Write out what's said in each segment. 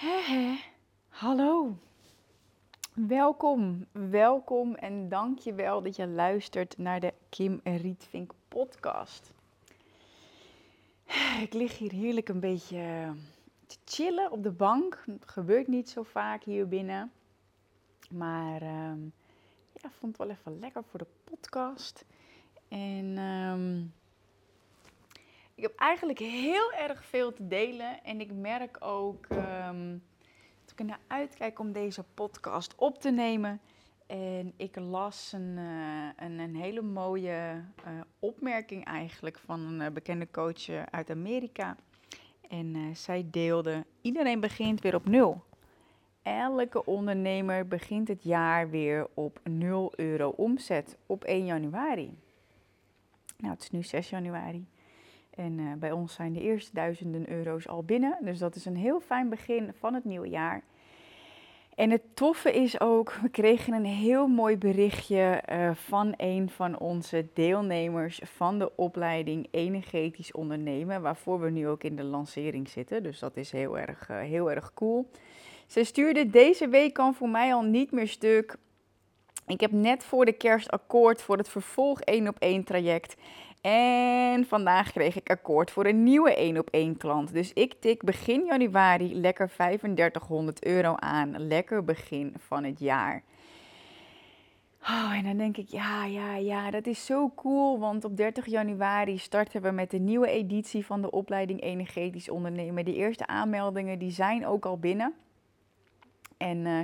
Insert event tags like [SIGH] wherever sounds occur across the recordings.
Hè, Hallo. Welkom, welkom en dank je wel dat je luistert naar de Kim Rietvink podcast. Ik lig hier heerlijk een beetje te chillen op de bank. Het gebeurt niet zo vaak hier binnen. Maar uh, ja, vond het wel even lekker voor de podcast. En um, ik heb eigenlijk heel erg veel te delen. En ik merk ook um, dat ik er naar uitkijk om deze podcast op te nemen. En ik las een, uh, een, een, hele mooie uh, opmerking eigenlijk van een uh, bekende coach uit Amerika. En zij deelde, iedereen begint weer op nul. Elke ondernemer begint het jaar weer op 0 euro omzet op 1 januari. Nou, het is nu 6 januari. En uh, bij ons zijn de eerste duizenden euro's al binnen. Dus dat is een heel fijn begin van het nieuwe jaar. En het toffe is ook, we kregen een heel mooi berichtje uh, van een van onze deelnemers van de opleiding Energetisch Ondernemen, waarvoor we nu ook in de lancering zitten. Dus dat is heel erg, uh, heel erg cool. Ze stuurde deze week kan voor mij al niet meer stuk. Ik heb net voor de kerst akkoord voor het vervolg 1 op 1 traject. En vandaag kreeg ik akkoord voor een nieuwe 1 op 1 klant. Dus ik tik begin januari lekker 3500 euro aan. Lekker begin van het jaar. Oh, en dan denk ik, ja, ja, ja, dat is zo cool. Want op 30 januari starten we met de nieuwe editie van de opleiding Energetisch Ondernemen. De eerste aanmeldingen die zijn ook al binnen. En uh,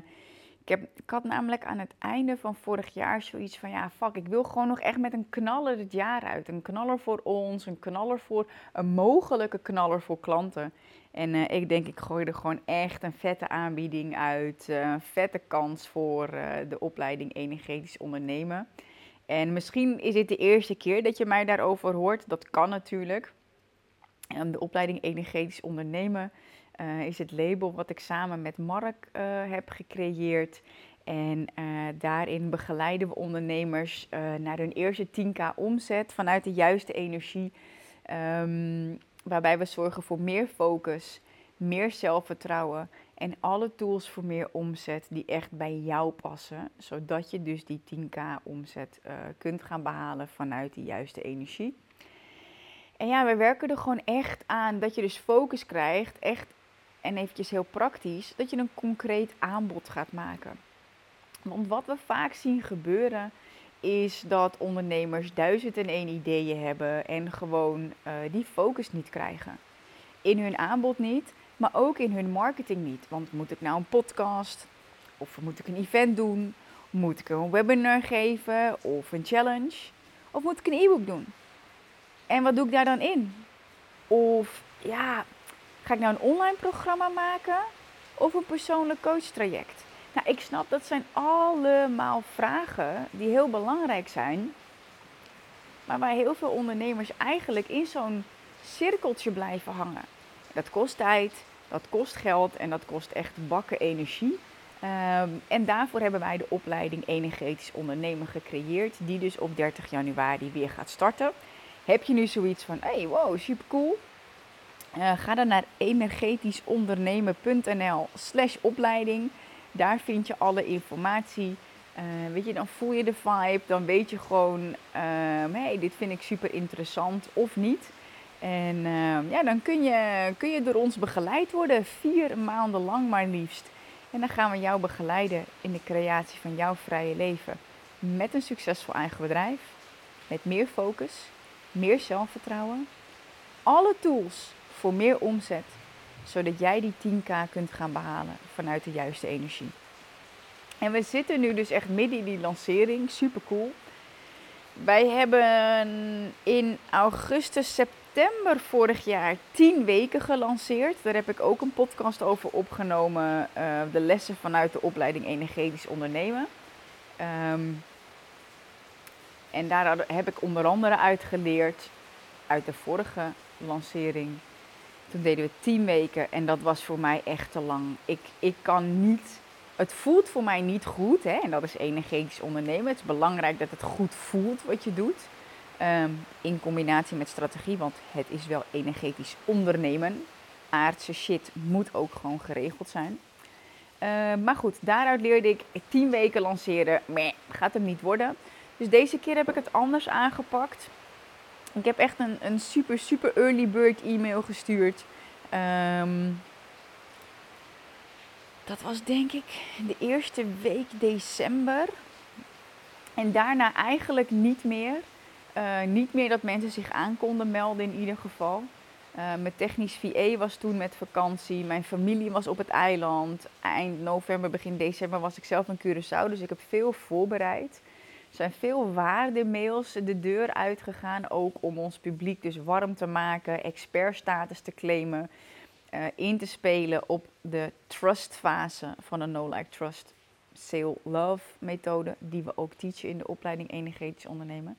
ik, had namelijk aan het einde van vorig jaar zoiets van, ja, fuck, ik wil gewoon nog echt met een knaller het jaar uit. Een knaller voor ons, een knaller voor, een mogelijke knaller voor klanten. En uh, ik denk, ik gooi er gewoon echt een vette aanbieding uit, een vette kans voor uh, de opleiding Energetisch Ondernemen. En misschien is dit de eerste keer dat je mij daarover hoort, dat kan natuurlijk. De opleiding Energetisch Ondernemen uh, is het label wat ik samen met Mark uh, heb gecreëerd. En uh, daarin begeleiden we ondernemers naar hun eerste 10k omzet vanuit de juiste energie. Um, waarbij we zorgen voor meer focus, meer zelfvertrouwen en alle tools voor meer omzet die echt bij jou passen. Zodat je dus die 10k omzet kunt gaan behalen vanuit die juiste energie. En ja, we werken er gewoon echt aan dat je dus focus krijgt, echt en eventjes heel praktisch, dat je een concreet aanbod gaat maken. Want wat we vaak zien gebeuren, is dat ondernemers duizend en één ideeën hebben en gewoon uh, die focus niet krijgen. In hun aanbod niet, maar ook in hun marketing niet. Want moet ik nou een podcast? Of moet ik een event doen? Moet ik een webinar geven? Of een challenge? Of moet ik een e-book doen? En wat doe ik daar dan in? Of ja, Ga ik nou een online programma maken of een persoonlijk coachtraject? Nou, ik snap dat zijn allemaal vragen die heel belangrijk zijn. Maar waar heel veel ondernemers eigenlijk in zo'n cirkeltje blijven hangen. Dat kost tijd, dat kost geld en dat kost echt bakken energie. Um, en daarvoor hebben wij de opleiding Energetisch Ondernemen gecreëerd, die dus op 30 januari weer gaat starten. Heb je nu zoiets van, hey, wow, super cool. Uh, ga dan naar energetischondernemen.nl slash opleiding. Daar vind je alle informatie. Uh, weet je, dan voel je de vibe. Dan weet je gewoon, uh, hey, dit vind ik super interessant of niet. En uh, ja, dan kun je, kun je door ons begeleid worden. Vier maanden lang maar liefst. En dan gaan we jou begeleiden in de creatie van jouw vrije leven. Met een succesvol eigen bedrijf. Met meer focus, meer zelfvertrouwen. Alle tools voor meer omzet, zodat jij die 10k kunt gaan behalen vanuit de juiste energie. En we zitten nu dus echt midden in die lancering, super cool. Wij hebben in augustus, september vorig jaar 10 weken gelanceerd. Daar heb ik ook een podcast over opgenomen. Uh, de lessen vanuit de opleiding Energetisch Ondernemen. Um, en daar heb ik onder andere uitgeleerd uit de vorige lancering deden we tien weken en dat was voor mij echt te lang. Ik, ik kan niet, het voelt voor mij niet goed. Hè? En dat is energetisch ondernemen. Het is belangrijk dat het goed voelt wat je doet. Um, in combinatie met strategie, want het is wel energetisch ondernemen. aardse shit moet ook gewoon geregeld zijn. Uh, maar goed, daaruit leerde ik 10 weken lanceren. Meh, gaat hem niet worden. Dus deze keer heb ik het anders aangepakt. Ik heb echt een, een super, super early bird e-mail gestuurd. Um, dat was denk ik de eerste week december. En daarna eigenlijk niet meer. Uh, niet meer dat mensen zich aan konden melden in ieder geval. Uh, mijn technisch VA was toen met vakantie. Mijn familie was op het eiland. Eind november, begin december was ik zelf in Curaçao. Dus ik heb veel voorbereid. Zijn veel waardemails de deur uitgegaan. Ook om ons publiek dus warm te maken. Expertstatus te claimen. Uh, in te spelen op de trustfase van de No Like Trust Sale Love methode. Die we ook teachen in de opleiding Energetisch Ondernemen.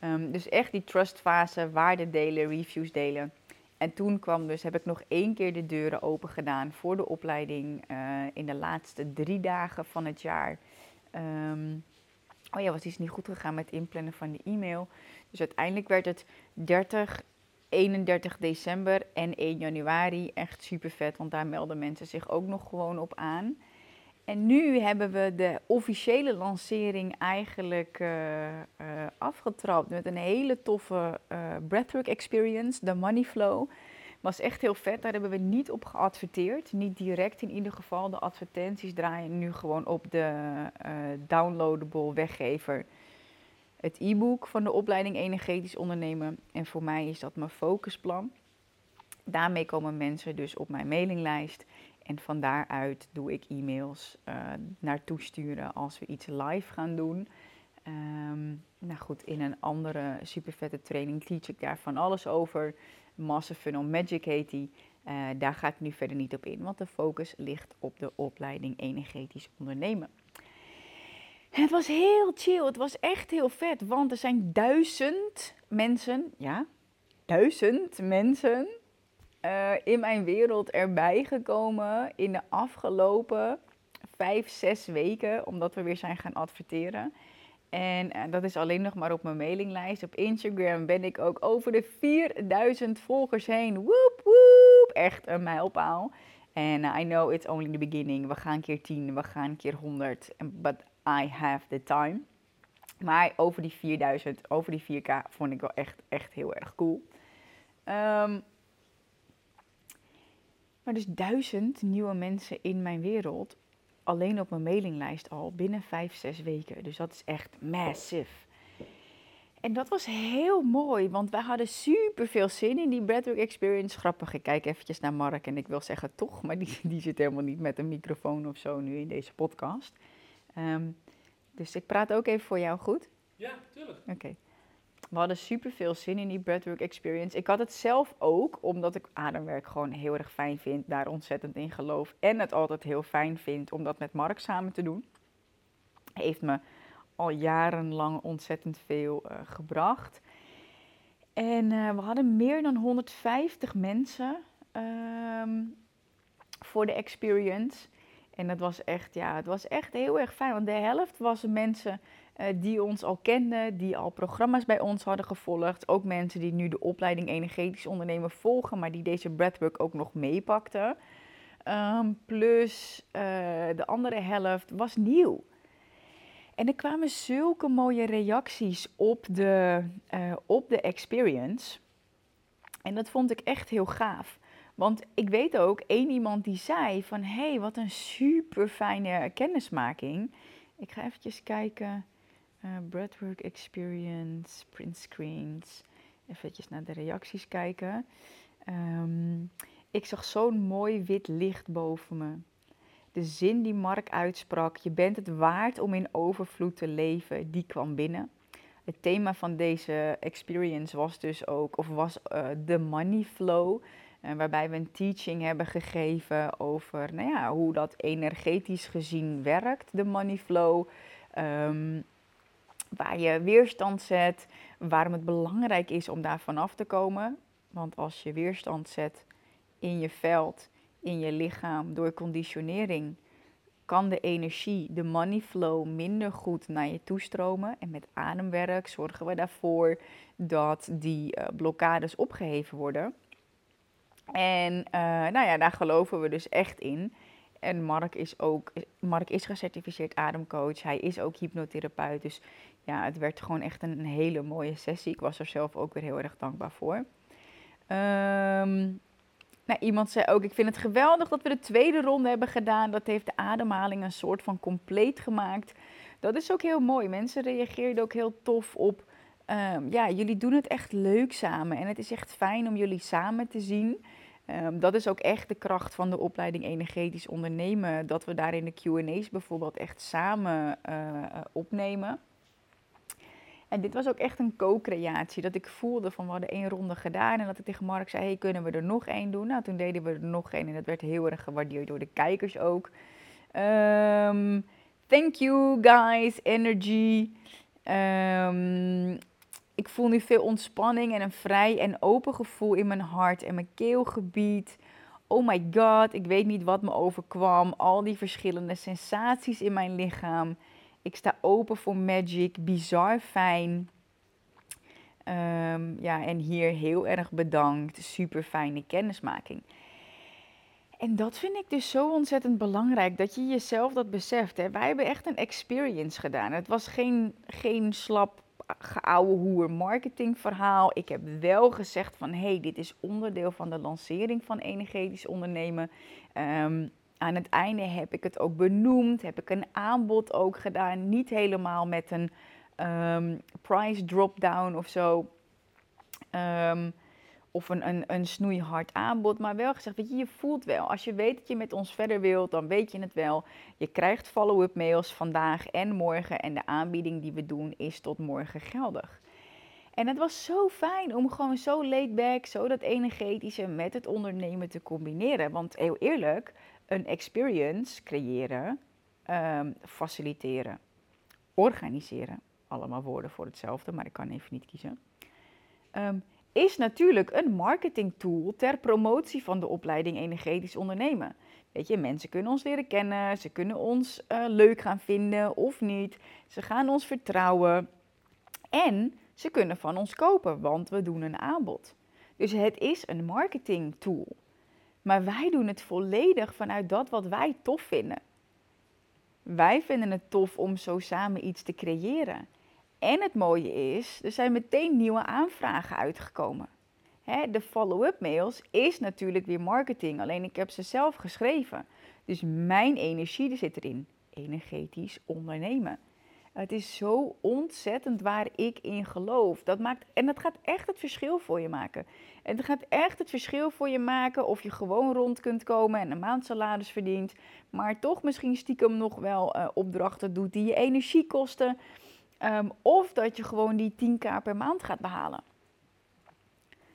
Um, dus echt die trustfase, waarde delen, reviews delen. En toen kwam dus, heb ik nog één keer de deuren open gedaan voor de opleiding uh, in de laatste drie dagen van het jaar. Um, oh ja, was iets niet goed gegaan met inplannen van de e-mail. Dus uiteindelijk werd het 30, 31 december en 1 januari. Echt super vet, want daar melden mensen zich ook nog gewoon op aan. En nu hebben we de officiële lancering eigenlijk uh, afgetrapt met een hele toffe uh, breathwork experience, de Money Flow. Was echt heel vet, daar hebben we niet op geadverteerd. Niet direct in ieder geval. De advertenties draaien nu gewoon op de downloadable weggever. Het e-book van de opleiding Energetisch Ondernemen. En voor mij is dat mijn focusplan. Daarmee komen mensen dus op mijn mailinglijst. En van daaruit doe ik e-mails uh, naartoe sturen als we iets live gaan doen. Um, nou goed, in een andere super vette training teach ik daar van alles over. Massive Funnel Magic heet die. Uh, daar ga ik nu verder niet op in, want de focus ligt op de opleiding energetisch ondernemen. Het was heel chill, het was echt heel vet, want er zijn duizend mensen, ja, duizend mensen uh, in mijn wereld erbij gekomen in de afgelopen vijf, zes weken, omdat we weer zijn gaan adverteren. En uh, dat is alleen nog maar op mijn mailinglijst. Op Instagram ben ik ook over de 4000 volgers heen. Woep woep, echt een mijlpaal. En uh, I know it's only the beginning. We gaan keer 10, we gaan keer 100. But I have the time. Maar over die 4000, over die 4K vond ik wel echt, echt heel erg cool. Um, maar dus duizend nieuwe mensen in mijn wereld, alleen op mijn mailinglijst al, binnen vijf, zes weken. Dus dat is echt massive. En dat was heel mooi, want wij hadden super veel zin in die Breathwork Experience. Grappig, ik kijk eventjes naar Mark en ik wil zeggen toch, maar die, die zit helemaal niet met een microfoon of zo nu in deze podcast. Um, dus ik praat ook even voor jou goed? Ja, tuurlijk. Oké. We hadden super veel zin in die breathwork experience. Ik had het zelf ook, omdat ik ademwerk gewoon heel erg fijn vind, daar ontzettend in geloof. En het altijd heel fijn vind om dat met Mark samen te doen. Heeft me al jarenlang ontzettend veel uh, gebracht. En uh, we hadden meer dan 150 mensen um, voor de experience. En dat was echt, ja, het was echt heel erg fijn. Want de helft was mensen uh, die ons al kenden, die al programma's bij ons hadden gevolgd. Ook mensen die nu de opleiding energetisch ondernemen volgen, maar die deze breathwork ook nog meepakten. Um, plus uh, de andere helft was nieuw. En er kwamen zulke mooie reacties op de, uh, op de experience. En dat vond ik echt heel gaaf. Want ik weet ook één iemand die zei van... hé, hey, wat een super fijne kennismaking. Ik ga eventjes kijken. Uh, breathwork experience, print screens. Even naar de reacties kijken. Um, ik zag zo'n mooi wit licht boven me. De zin die Mark uitsprak, je bent het waard om in overvloed te leven, die kwam binnen. Het thema van deze experience was dus ook, of was uh, de money flow. Uh, waarbij we een teaching hebben gegeven over nou ja, hoe dat energetisch gezien werkt, de money flow. Um, waar je weerstand zet, waarom het belangrijk is om daar vanaf te komen. Want als je weerstand zet in je veld, in je lichaam, door conditionering, kan de energie, de money flow, minder goed naar je toestromen. En met ademwerk zorgen we daarvoor dat die uh, blokkades opgeheven worden. En nou ja, daar geloven we dus echt in. En Mark is ook, Mark is gecertificeerd ademcoach. Hij is ook hypnotherapeut. Dus ja, het werd gewoon echt een, hele mooie sessie. Ik was er zelf ook weer heel erg dankbaar voor. Um, nou, iemand zei ook, ik vind het geweldig dat we de tweede ronde hebben gedaan. Dat heeft de ademhaling een soort van compleet gemaakt. Dat is ook heel mooi. Mensen reageerden ook heel tof op. Um, ja, jullie doen het echt leuk samen. En het is echt fijn om jullie samen te zien. Um, dat is ook echt de kracht van de opleiding Energetisch Ondernemen. Dat we daar in de QA's bijvoorbeeld echt samen uh, opnemen. En dit was ook echt een co-creatie. Dat ik voelde van we hadden één ronde gedaan. En dat ik tegen Mark zei, hey, kunnen we er nog één doen? Nou, toen deden we er nog één. En dat werd heel erg gewaardeerd door de kijkers ook. Um, thank you guys, energy. Ik voel nu veel ontspanning en een vrij en open gevoel in mijn hart en mijn keelgebied. Oh my god, ik weet niet wat me overkwam. Al die verschillende sensaties in mijn lichaam. Ik sta open voor magic, bizar fijn. Um, ja, en hier heel erg bedankt. Super fijne kennismaking. En dat vind ik dus zo ontzettend belangrijk, dat je jezelf dat beseft. Hè. Wij hebben echt een experience gedaan. Het was geen, geen slap geouwe hoer marketingverhaal. Ik heb wel gezegd van, hey, dit is onderdeel van de lancering van energetisch ondernemen. Um, aan het einde heb ik het ook benoemd, heb ik een aanbod ook gedaan. Niet helemaal met een um, price drop-down of zo. Um, of een, een, snoeihard aanbod, maar wel gezegd, weet je, je voelt wel. Als je weet dat je met ons verder wilt, dan weet je het wel. Je krijgt follow-up mails vandaag en morgen en de aanbieding die we doen is tot morgen geldig. En het was zo fijn om gewoon zo laid back, zo dat energetische met het ondernemen te combineren. Want heel eerlijk, een experience creëren, um, faciliteren, organiseren. Allemaal woorden voor hetzelfde, maar ik kan even niet kiezen. Um, is natuurlijk een marketingtool ter promotie van de opleiding energetisch ondernemen. Weet je, mensen kunnen ons leren kennen, ze kunnen ons uh, leuk gaan vinden of niet. Ze gaan ons vertrouwen en ze kunnen van ons kopen, want we doen een aanbod. Dus het is een marketingtool. Maar wij doen het volledig vanuit dat wat wij tof vinden. Wij vinden het tof om zo samen iets te creëren. En het mooie is, er zijn meteen nieuwe aanvragen uitgekomen. de follow-up mails is natuurlijk weer marketing, alleen ik heb ze zelf geschreven. Dus mijn energie zit erin. Energetisch ondernemen. Het is zo ontzettend waar ik in geloof. Dat maakt, en dat gaat echt het verschil voor je maken. En het gaat echt het verschil voor je maken of je gewoon rond kunt komen en een maandsalaris verdient. Maar toch misschien stiekem nog wel uh, opdrachten doet die je energie kosten. Um, of dat je gewoon die 10k per maand gaat behalen.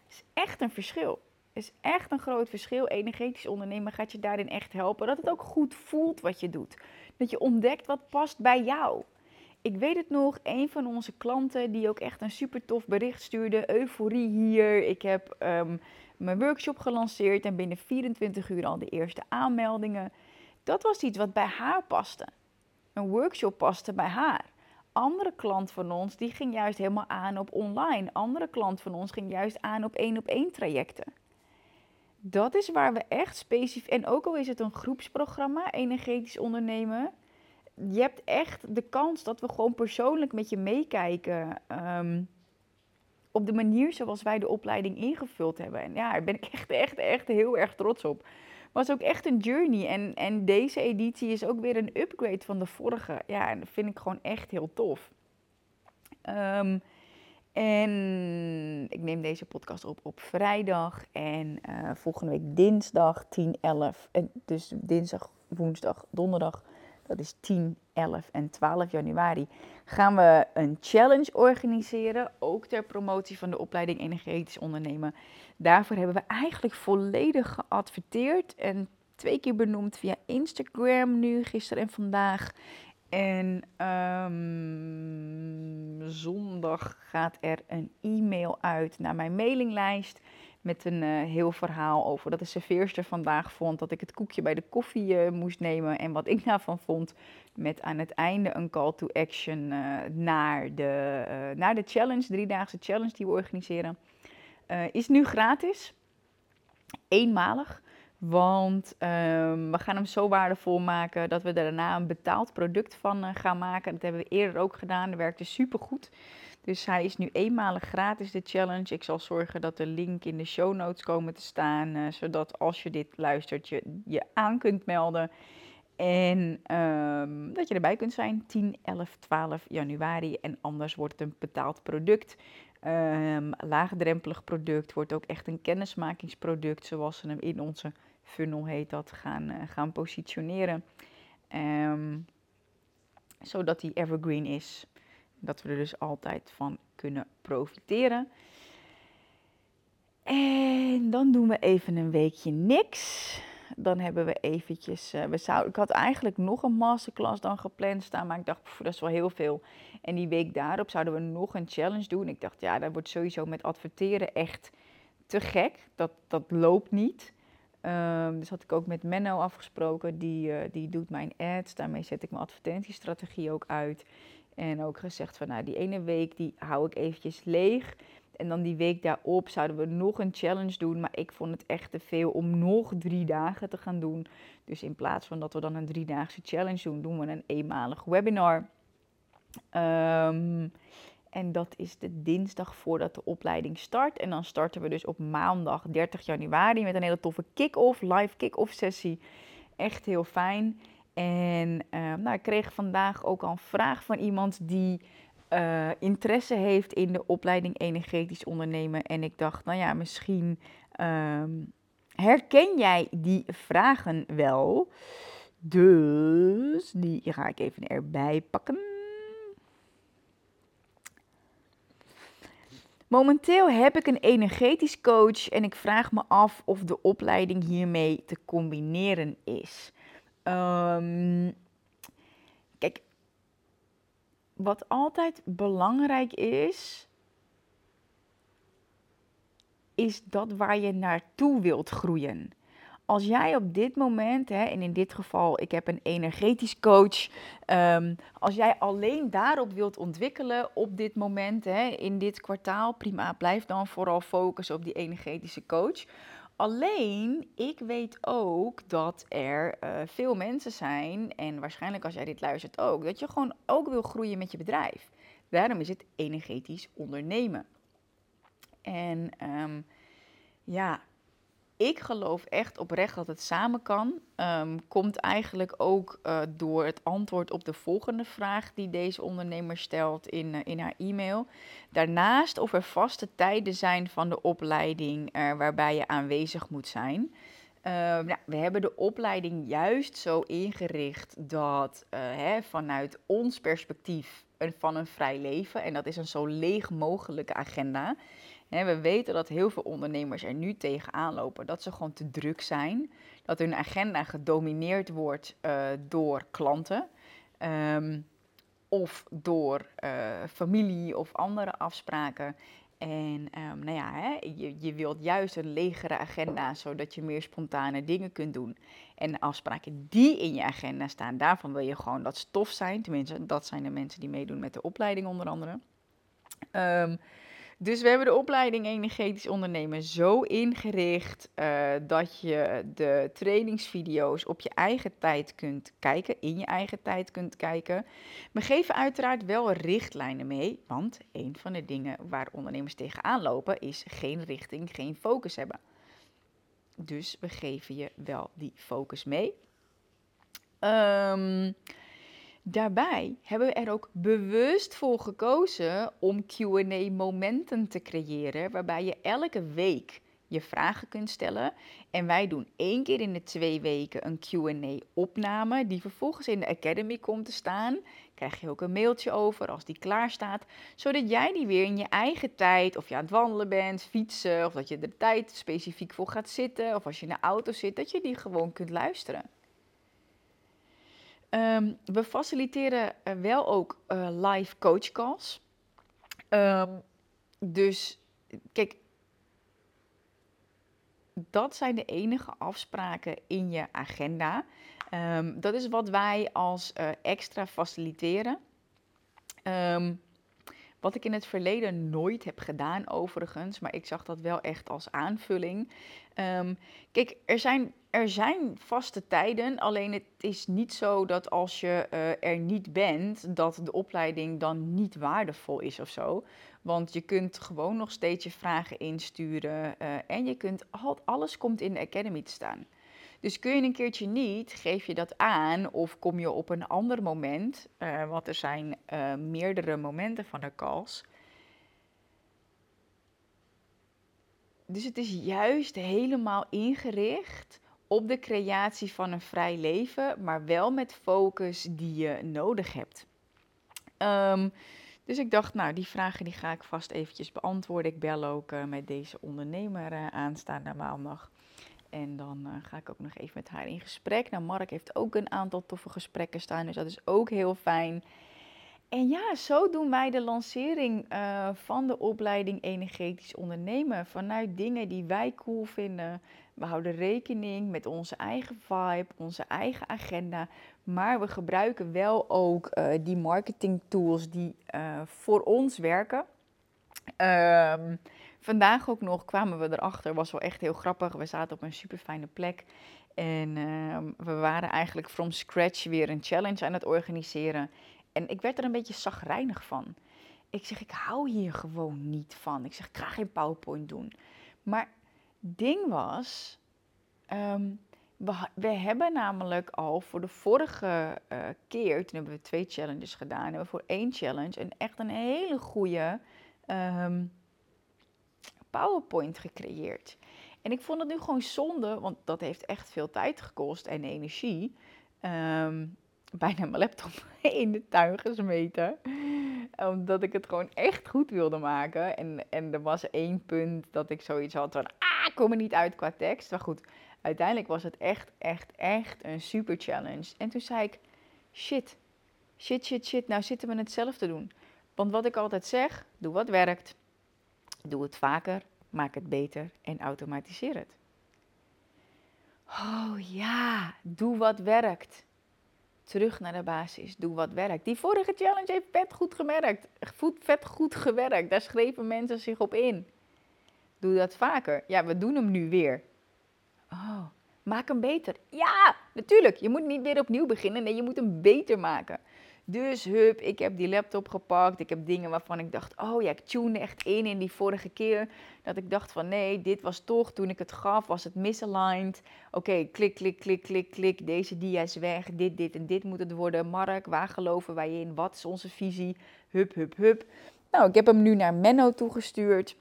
Is echt een verschil. Is echt een groot verschil. Energetisch ondernemen gaat je daarin echt helpen. Dat het ook goed voelt wat je doet. Dat je ontdekt wat past bij jou. Ik weet het nog, een van onze klanten die ook echt een super tof bericht stuurde. Euforie hier. Ik heb um, mijn workshop gelanceerd en binnen 24 uur al de eerste aanmeldingen. Dat was iets wat bij haar paste. Een workshop paste bij haar. Andere klant van ons die ging juist helemaal aan op online. Andere klant van ons ging juist aan op één op één trajecten. Dat is waar we echt specifiek. En ook al is het een groepsprogramma, energetisch ondernemen je hebt echt de kans dat we gewoon persoonlijk met je meekijken. Um, op de manier zoals wij de opleiding ingevuld hebben. En ja, daar ben ik echt, echt, echt heel erg trots op. Was ook echt een journey. En, en deze editie is ook weer een upgrade van de vorige. Ja, en dat vind ik gewoon echt heel tof. Um, en ik neem deze podcast op op vrijdag. En uh, volgende week dinsdag 10, 11. En dus dinsdag, woensdag, donderdag dat is 10, 11 en 12 januari, gaan we een challenge organiseren. Ook ter promotie van de opleiding Energetisch Ondernemen. Daarvoor hebben we eigenlijk volledig geadverteerd en twee keer benoemd via Instagram nu, gisteren en vandaag. En um, zondag gaat er een e-mail uit naar mijn mailinglijst met een uh, heel verhaal over dat de serveerster vandaag vond dat ik het koekje bij de koffie uh, moest nemen. En wat ik daarvan vond. Met aan het einde een call to action uh, naar, de, naar de challenge, driedaagse challenge die we organiseren. Is nu gratis. eenmalig. Want ehm, we gaan hem zo waardevol maken dat we daarna een betaald product van gaan maken. Dat hebben we eerder ook gedaan. Dat werkte supergoed. Dus hij is nu eenmalig gratis, de challenge. Ik zal zorgen dat de link in de show notes komen te staan. Uh, zodat als je dit luistert, je je aan kunt melden. En um, dat je erbij kunt zijn 10, 11, 12 januari. En anders wordt het een betaald product. Um, laagdrempelig product. Wordt ook echt een kennismakingsproduct. Zoals we hem in onze funnel heet dat gaan, uh, gaan positioneren. Um, zodat die evergreen is. Dat we er dus altijd van kunnen profiteren. En dan doen we even een weekje niks. Dan hebben we eventjes. Uh, we zouden, ik had eigenlijk nog een masterclass dan gepland staan. Maar ik dacht, dat is wel heel veel. En die week daarop zouden we nog een challenge doen. Ik dacht, ja, dat wordt sowieso met adverteren echt te gek. Dat, dat loopt niet. Um, dus had ik ook met Menno afgesproken. Die, uh, die doet mijn ads. Daarmee zet ik mijn advertentiestrategie ook uit. En ook gezegd van nou, die ene week die hou ik eventjes leeg. En dan die week daarop zouden we nog een challenge doen. Maar ik vond het echt te veel om nog drie dagen te gaan doen. Dus in plaats van dat we dan een driedaagse challenge doen, doen we een eenmalig webinar. Um, en dat is de dinsdag voordat de opleiding start. En dan starten we dus op maandag 30 januari met een hele toffe kick-off, live kick-off sessie. Echt heel fijn. En uh, nou, ik kreeg vandaag ook al een vraag van iemand die uh, interesse heeft in de opleiding energetisch ondernemen. En ik dacht, nou ja, misschien um, herken jij die vragen wel. Dus die ga ik even erbij pakken. Momenteel heb ik een energetisch coach en ik vraag me af of de opleiding hiermee te combineren is. Um, kijk, wat altijd belangrijk is, is dat waar je naartoe wilt groeien. Als jij op dit moment, hè, en in dit geval, ik heb een energetisch coach, um, als jij alleen daarop wilt ontwikkelen op dit moment, hè, in dit kwartaal, prima, blijf dan vooral focussen op die energetische coach. Alleen, ik weet ook dat er uh, veel mensen zijn, en waarschijnlijk als jij dit luistert ook, dat je gewoon ook wil groeien met je bedrijf. Daarom is het energetisch ondernemen. En um, ja, ik geloof echt oprecht dat het samen kan. Um, komt eigenlijk ook uh, door het antwoord op de volgende vraag die deze ondernemer stelt in, uh, in haar e-mail. Daarnaast of er vaste tijden zijn van de opleiding uh, waarbij je aanwezig moet zijn. nou, we hebben de opleiding juist zo ingericht dat hè, vanuit ons perspectief een, van een vrij leven, en dat is een zo leeg mogelijke agenda we weten dat heel veel ondernemers er nu tegenaan lopen dat ze gewoon te druk zijn. Dat hun agenda gedomineerd wordt uh, door klanten. Um, of door uh, familie of andere afspraken. En um, nou ja, hè, je, je wilt juist een legere agenda, zodat je meer spontane dingen kunt doen. En de afspraken die in je agenda staan, daarvan wil je gewoon dat stof zijn. Tenminste, dat zijn de mensen die meedoen met de opleiding onder andere. Um, dus we hebben de opleiding energetisch ondernemen zo ingericht uh, dat je de trainingsvideo's op je eigen tijd kunt kijken, in je eigen tijd kunt kijken. We geven uiteraard wel richtlijnen mee, want een van de dingen waar ondernemers tegenaan lopen is geen richting, geen focus hebben. Dus we geven je wel die focus mee. Um, Daarbij hebben we er ook bewust voor gekozen om QA-momenten te creëren, waarbij je elke week je vragen kunt stellen. En wij doen één keer in de twee weken een QA-opname, die vervolgens in de Academy komt te staan. Krijg je ook een mailtje over als die klaar staat, zodat jij die weer in je eigen tijd, of je aan het wandelen bent, fietsen, of dat je er tijd specifiek voor gaat zitten, of als je in de auto zit, dat je die gewoon kunt luisteren. Um, we faciliteren uh, wel ook uh, live coach calls. Um, dus kijk, dat zijn de enige afspraken in je agenda. Um, dat is wat wij als uh, extra faciliteren. Wat ik in het verleden nooit heb gedaan, overigens, maar ik zag dat wel echt als aanvulling. Ehm, kijk, er zijn, er zijn vaste tijden, alleen het is niet zo dat als je uh, er niet bent, dat de opleiding dan niet waardevol is of zo. Want je kunt gewoon nog steeds je vragen insturen uh, en je kunt, al, alles komt in de Academy te staan. Dus kun je een keertje niet, geef je dat aan of kom je op een ander moment, uh, want er zijn meerdere momenten van de calls. Dus het is juist helemaal ingericht op de creatie van een vrij leven, maar wel met focus die je nodig hebt. Um, dus ik dacht, nou, die vragen die ga ik vast eventjes beantwoorden. Ik bel ook uh, met deze ondernemer uh, aanstaande maandag. En dan uh, ga ik ook nog even met haar in gesprek. Nou, Mark heeft ook een aantal toffe gesprekken staan, dus dat is ook heel fijn. En ja, zo doen wij de lancering van de opleiding Energetisch Ondernemen. Vanuit dingen die wij cool vinden. We houden rekening met onze eigen vibe, onze eigen agenda. Maar we gebruiken wel ook uh, die marketing tools die uh, voor ons werken. Um, vandaag ook nog kwamen we erachter, was wel echt heel grappig. We zaten op een super fijne plek. En uh, we waren eigenlijk from scratch weer een challenge aan het organiseren. En ik werd er een beetje zagrijnig van. Ik zeg, ik hou hier gewoon niet van. Ik zeg, ik ga geen PowerPoint doen. Maar ding was, um, we, hebben namelijk al voor de vorige uh, keer, toen hebben we twee challenges gedaan, hebben we voor één challenge een echt een hele goede um, PowerPoint gecreëerd. En ik vond het nu gewoon zonde, want dat heeft echt veel tijd gekost en energie. Um, bijna mijn laptop [LAUGHS] in de tuin gesmeten. Omdat ik het gewoon echt goed wilde maken. En, en er was één punt dat ik zoiets had van, ik kom er niet uit qua tekst. Maar goed, uiteindelijk was het echt, echt, echt een super challenge. En toen zei ik, shit, shit, shit, shit, nou zitten we hetzelfde doen. Want wat ik altijd zeg, doe wat werkt. Doe het vaker, maak het beter en automatiseer het. Oh ja, doe wat werkt terug naar de basis. Doe wat werkt. Die vorige challenge heeft vet goed gemerkt. Vet goed gewerkt. Daar schreven mensen zich op in. Doe dat vaker. Ja, we doen hem nu weer. Oh, maak hem beter. Ja, natuurlijk. Je moet niet weer opnieuw beginnen. Nee, je moet hem beter maken. Dus hup, ik heb die laptop gepakt. Ik heb dingen waarvan ik dacht, oh ja, ik tune echt in in die vorige keer. Dat ik dacht van nee, dit was toch, toen ik het gaf, was het misaligned. Oké, klik, klik, klik, klik, klik. Deze dia is weg. Dit, dit en dit moet het worden. Mark, waar geloven wij in? Wat is onze visie? Hup, hup, hup. Nou, ik heb hem nu naar Menno toegestuurd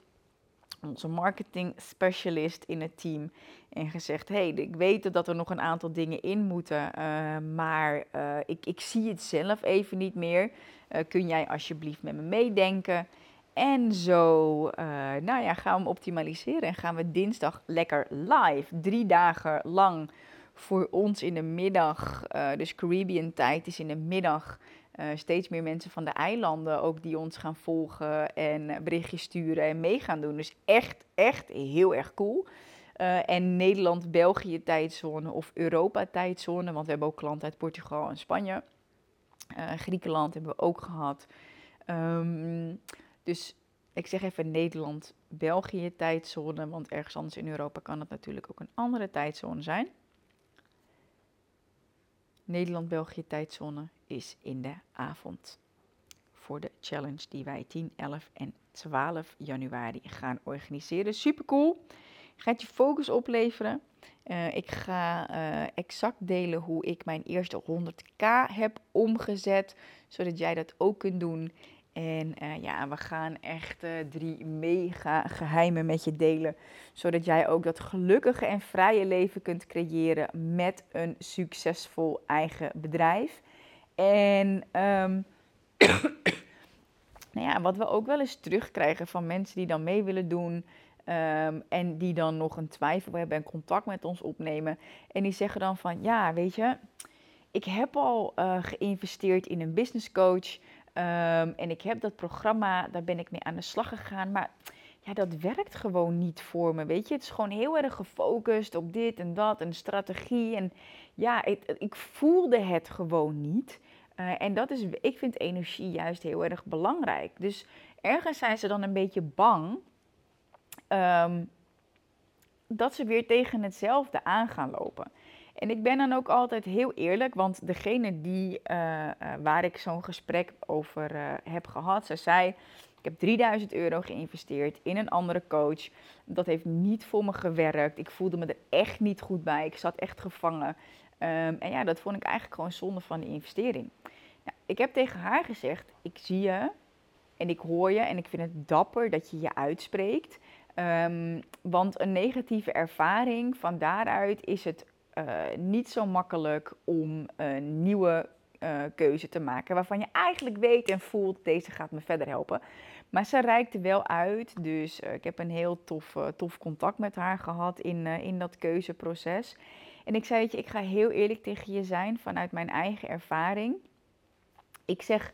onze marketing specialist in het team en gezegd: hey, ik weet dat er nog een aantal dingen in moeten, uh, maar uh, ik, ik zie het zelf even niet meer. Uh, kun jij alsjeblieft met me meedenken? En zo nou ja, gaan we optimaliseren en gaan we dinsdag lekker live, drie dagen lang voor ons in de middag, dus Caribbean tijd is in de middag. Uh, steeds meer mensen van de eilanden ook die ons gaan volgen en berichtjes sturen en mee gaan doen. Dus echt, echt heel erg cool. Uh, en Nederland-België tijdzone of Europa tijdzone, want we hebben ook klanten uit Portugal en Spanje. Uh, Griekenland hebben we ook gehad. Um, dus ik zeg even Nederland-België tijdzone, want ergens anders in Europa kan het natuurlijk ook een andere tijdzone zijn. Nederland-België tijdzone is in de avond. Voor de challenge die wij 10, 11 en 12 januari gaan organiseren. Super cool. Gaat je focus opleveren. Uh, ik ga uh, exact delen hoe ik mijn eerste 100k heb omgezet, zodat jij dat ook kunt doen. En uh, ja, we gaan echt uh, drie mega geheimen met je delen. Zodat jij ook dat gelukkige en vrije leven kunt creëren met een succesvol eigen bedrijf. En um, [COUGHS] nou ja, wat we ook wel eens terugkrijgen van mensen die dan mee willen doen. Um, en die dan nog een twijfel hebben en contact met ons opnemen. En die zeggen dan van ja, weet je, ik heb al uh, geïnvesteerd in een business coach. Um, en ik heb dat programma, daar ben ik mee aan de slag gegaan. Maar ja, dat werkt gewoon niet voor me. Weet je, het is gewoon heel erg gefocust op dit en dat en strategie. En ja, ik, ik voelde het gewoon niet. Eh, en dat is, ik vind energie juist heel erg belangrijk. Dus ergens zijn ze dan een beetje bang ehm, dat ze weer tegen hetzelfde aan gaan lopen. En ik ben dan ook altijd heel eerlijk, want degene die, uh, uh, waar ik zo'n gesprek over uh, heb gehad, ze zei: Ik heb 3000 euro geïnvesteerd in een andere coach. Dat heeft niet voor me gewerkt. Ik voelde me er echt niet goed bij. Ik zat echt gevangen. Um, en ja, dat vond ik eigenlijk gewoon zonde van de investering. Nou, ik heb tegen haar gezegd: Ik zie je en ik hoor je en ik vind het dapper dat je je uitspreekt. Um, want een negatieve ervaring, van daaruit is het niet zo makkelijk om een nieuwe uh, keuze te maken. Waarvan je eigenlijk weet en voelt, deze gaat me verder helpen. Maar ze reikte wel uit. Dus uh, ik heb een heel tof, tof contact met haar gehad in, in dat keuzeproces. En ik zei, weet je, ik ga heel eerlijk tegen je zijn vanuit mijn eigen ervaring. Ik zeg,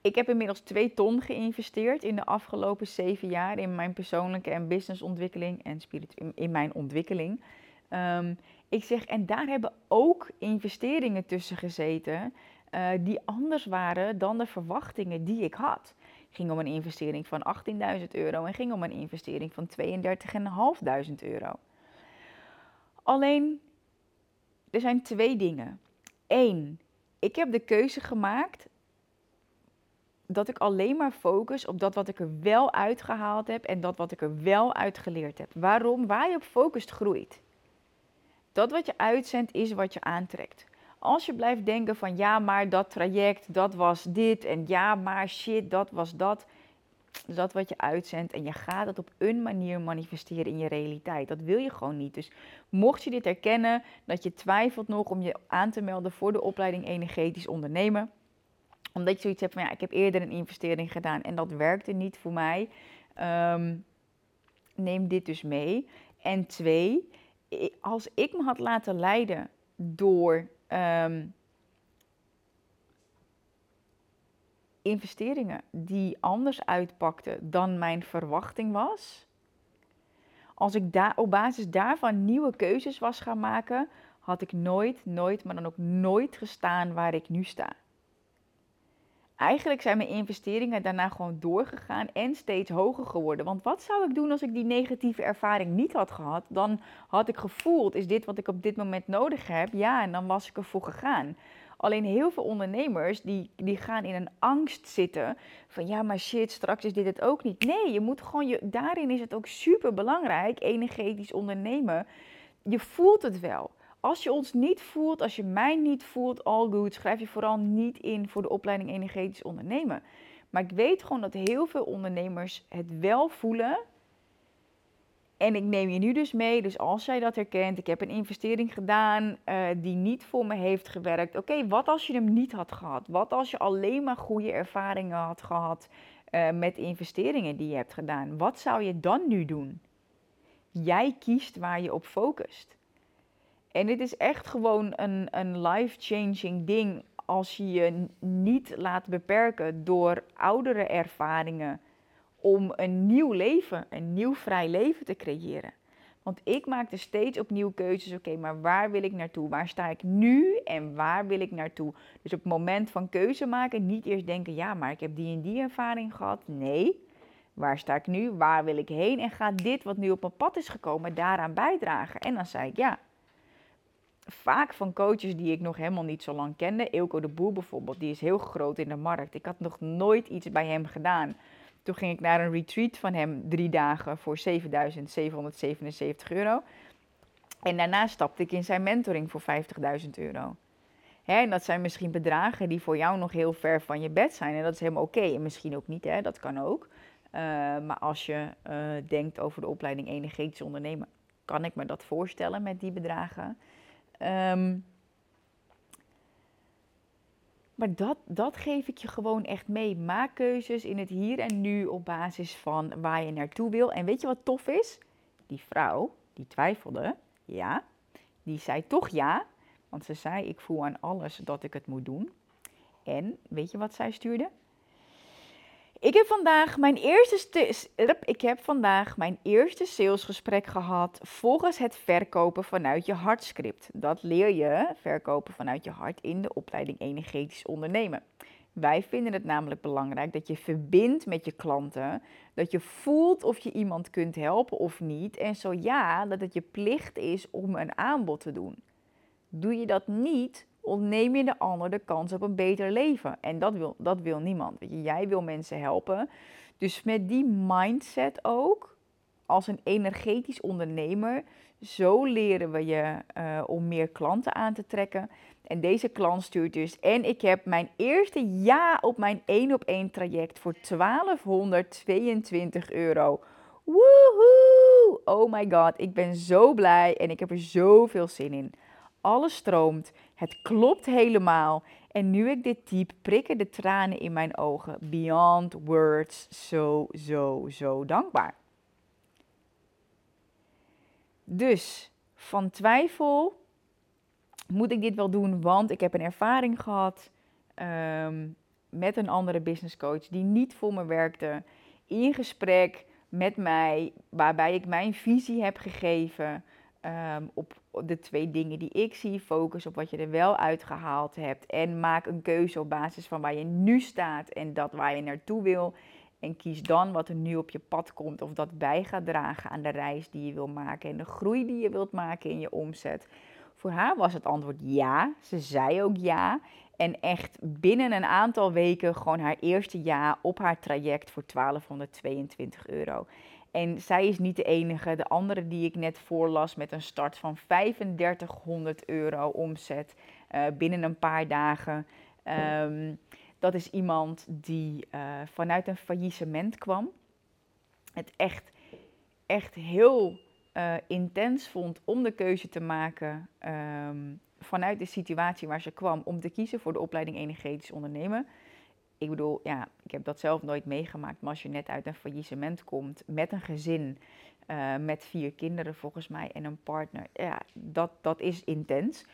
ik heb inmiddels twee ton geïnvesteerd in de afgelopen zeven jaar in mijn persoonlijke en businessontwikkeling en spiritu- in mijn ontwikkeling. Um, ik zeg, en daar hebben ook investeringen tussen gezeten uh, die anders waren dan de verwachtingen die ik had. Het ging om een investering van 18.000 euro en ging om een investering van 32.500 euro. Alleen, er zijn twee dingen. Eén, ik heb de keuze gemaakt dat ik alleen maar focus op dat wat ik er wel uitgehaald heb en dat wat ik er wel uitgeleerd heb. Waarom? Waar je op focust groeit. Dat wat je uitzendt is wat je aantrekt. Als je blijft denken van ja, maar dat traject, dat was dit en ja, maar shit, dat was dat. Dat wat je uitzendt en je gaat het op een manier manifesteren in je realiteit. Dat wil je gewoon niet. Dus mocht je dit herkennen, dat je twijfelt nog om je aan te melden voor de opleiding energetisch ondernemen. Omdat je zoiets hebt van ja, ik heb eerder een investering gedaan en dat werkte niet voor mij. Um, neem dit dus mee. En twee, als ik me had laten leiden door um, investeringen die anders uitpakten dan mijn verwachting was, als ik daar op basis daarvan nieuwe keuzes was gaan maken, had ik nooit, nooit, maar dan ook nooit gestaan waar ik nu sta eigenlijk zijn mijn investeringen daarna gewoon doorgegaan en steeds hoger geworden. Want wat zou ik doen als ik die negatieve ervaring niet had gehad? Dan had ik gevoeld, is dit wat ik op dit moment nodig heb? Ja, en dan was ik ervoor gegaan. Alleen heel veel ondernemers die, die gaan in een angst zitten van ja, maar shit, straks is dit het ook niet. Nee, je moet gewoon, je, daarin is het ook super belangrijk, energetisch ondernemen. Je voelt het wel. Als je ons niet voelt, als je mij niet voelt, all good, schrijf je vooral niet in voor de opleiding energetisch ondernemen. Maar ik weet gewoon dat heel veel ondernemers het wel voelen. En ik neem je nu dus mee, dus als jij dat herkent, ik heb een investering gedaan uh, die niet voor me heeft gewerkt. Oké, wat als je hem niet had gehad? Wat als je alleen maar goede ervaringen had gehad uh, met investeringen die je hebt gedaan? Wat zou je dan nu doen? Jij kiest waar je op focust. En dit is echt gewoon een, een life-changing ding als je je niet laat beperken door oudere ervaringen om een nieuw leven, een nieuw vrij leven te creëren. Want ik maakte steeds opnieuw keuzes. Oké, maar waar wil ik naartoe? Waar sta ik nu en waar wil ik naartoe? Dus op het moment van keuze maken, niet eerst denken: ja, maar ik heb die en die ervaring gehad. Nee, waar sta ik nu? Waar wil ik heen? En gaat dit wat nu op mijn pad is gekomen daaraan bijdragen? En dan zei ik ja vaak van coaches die ik nog helemaal niet zo lang kende. Eelco de Boer bijvoorbeeld, die is heel groot in de markt. Ik had nog nooit iets bij hem gedaan. Toen ging ik naar een retreat van hem drie dagen voor 7.777 euro. En daarna stapte ik in zijn mentoring voor 50.000 euro. Hè, en dat zijn misschien bedragen die voor jou nog heel ver van je bed zijn. En dat is helemaal oké. En misschien ook niet, hè? dat kan ook. Uh, maar als je uh, denkt over de opleiding energetisch ondernemen, kan ik me dat voorstellen met die bedragen. Um, maar dat, dat geef ik je gewoon echt mee. Maak keuzes in het hier en nu op basis van waar je naartoe wil. En weet je wat tof is? Die vrouw, die twijfelde, ja, die zei toch ja. Want ze zei, ik voel aan alles dat ik het moet doen. En weet je wat zij stuurde? Ik heb vandaag mijn eerste, ik heb vandaag mijn eerste salesgesprek gehad volgens het verkopen vanuit je hartscript. Dat leer je verkopen vanuit je hart in de opleiding energetisch ondernemen. Wij vinden het namelijk belangrijk dat je verbindt met je klanten, dat je voelt of je iemand kunt helpen of niet en zo ja, dat het je plicht is om een aanbod te doen. Doe je dat niet, ontneem je de ander de kans op een beter leven. En dat wil, dat wil niemand. Weet je, jij wil mensen helpen. Dus met die mindset ook, als een energetisch ondernemer, zo leren we je uh, om meer klanten aan te trekken. En deze klant stuurt dus. En ik heb mijn eerste ja op mijn 1 op 1 traject voor 1222 euro. Woehoe! Oh my god, ik ben zo blij en ik heb er zoveel zin in. Alles stroomt, het klopt helemaal. En nu ik dit type, prikken de tranen in mijn ogen. Beyond words, zo, zo, zo dankbaar. Dus van twijfel moet ik dit wel doen, want ik heb een ervaring gehad ehm, met een andere business coach die niet voor me werkte. In gesprek met mij, waarbij ik mijn visie heb gegeven um, op de twee dingen die ik zie. Focus op wat je er wel uitgehaald hebt. En maak een keuze op basis van waar je nu staat en dat waar je naartoe wil. En kies dan wat er nu op je pad komt of dat bij gaat dragen aan de reis die je wil maken en de groei die je wilt maken in je omzet. Voor haar was het antwoord ja. Ze zei ook ja. En echt binnen een aantal weken gewoon haar eerste ja op haar traject voor 1222 euro. En zij is niet de enige. De andere die ik net voorlas met een start van 3500 euro omzet uh, binnen een paar dagen. Um, dat is iemand die uh, vanuit een faillissement kwam. Het echt, echt heel uh, intens vond om de keuze te maken um, vanuit de situatie waar ze kwam om te kiezen voor de opleiding energetisch ondernemen. Ik bedoel, ja, ik heb dat zelf nooit meegemaakt, maar als je net uit een faillissement komt met een gezin, uh, met vier kinderen volgens mij en een partner, ja, dat, dat is intens.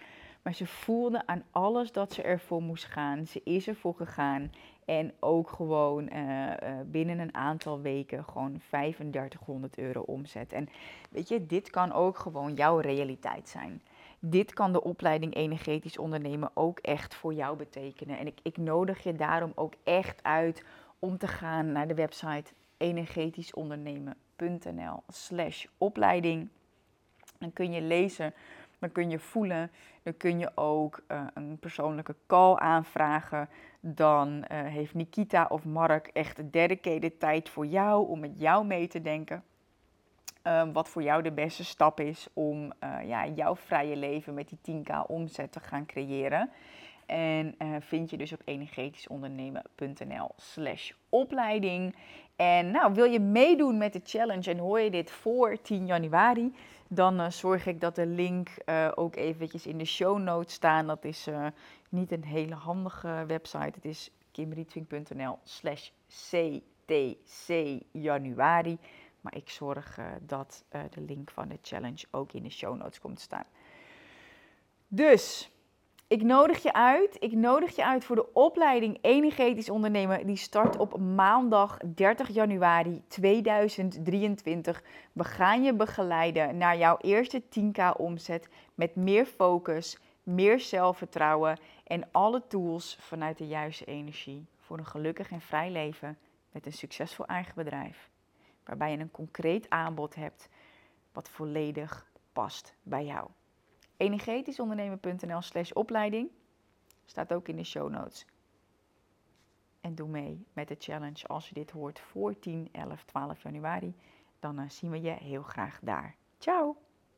Maar ze voelde aan alles dat ze ervoor moest gaan. Ze is ervoor gegaan. En ook gewoon uh, uh, binnen een aantal weken gewoon 3500 euro omzet. En weet je, dit kan ook gewoon jouw realiteit zijn. Dit kan de opleiding energetisch ondernemen ook echt voor jou betekenen. En ik, ik nodig je daarom ook echt uit om te gaan naar de website energetischondernemen.nl slash opleiding. Dan kun je lezen dan kun je voelen, dan kun je ook uh, een persoonlijke call aanvragen. Dan uh, heeft Nikita of Mark echt de dedicated tijd voor jou om met jou mee te denken. Um, wat voor jou de beste stap is om uh, ja, jouw vrije leven met die 10k omzet te gaan creëren. En uh, vind je dus op energetischondernemen.nl slash opleiding. En nou, wil je meedoen met de challenge en hoor je dit voor 10 januari, dan uh, zorg ik dat de link ook eventjes in de show notes staan. Dat is niet een hele handige website. Het is kimrietwink.nl slash ctc januari. Maar ik zorg dat de link van de challenge ook in de show notes komt staan. Dus ik nodig je uit. Ik nodig je uit voor de opleiding Energetisch Ondernemen. Die start op maandag 30 januari 2023. We gaan je begeleiden naar jouw eerste 10k omzet met meer focus, meer zelfvertrouwen en alle tools vanuit de juiste energie voor een gelukkig en vrij leven met een succesvol eigen bedrijf. Waarbij je een concreet aanbod hebt wat volledig past bij jou energetischondernemen.nl slash opleiding. Staat ook in de show notes. En doe mee met de challenge als je dit hoort voor 10, 11, 12 januari. Dan uh, zien we je heel graag daar. Ciao!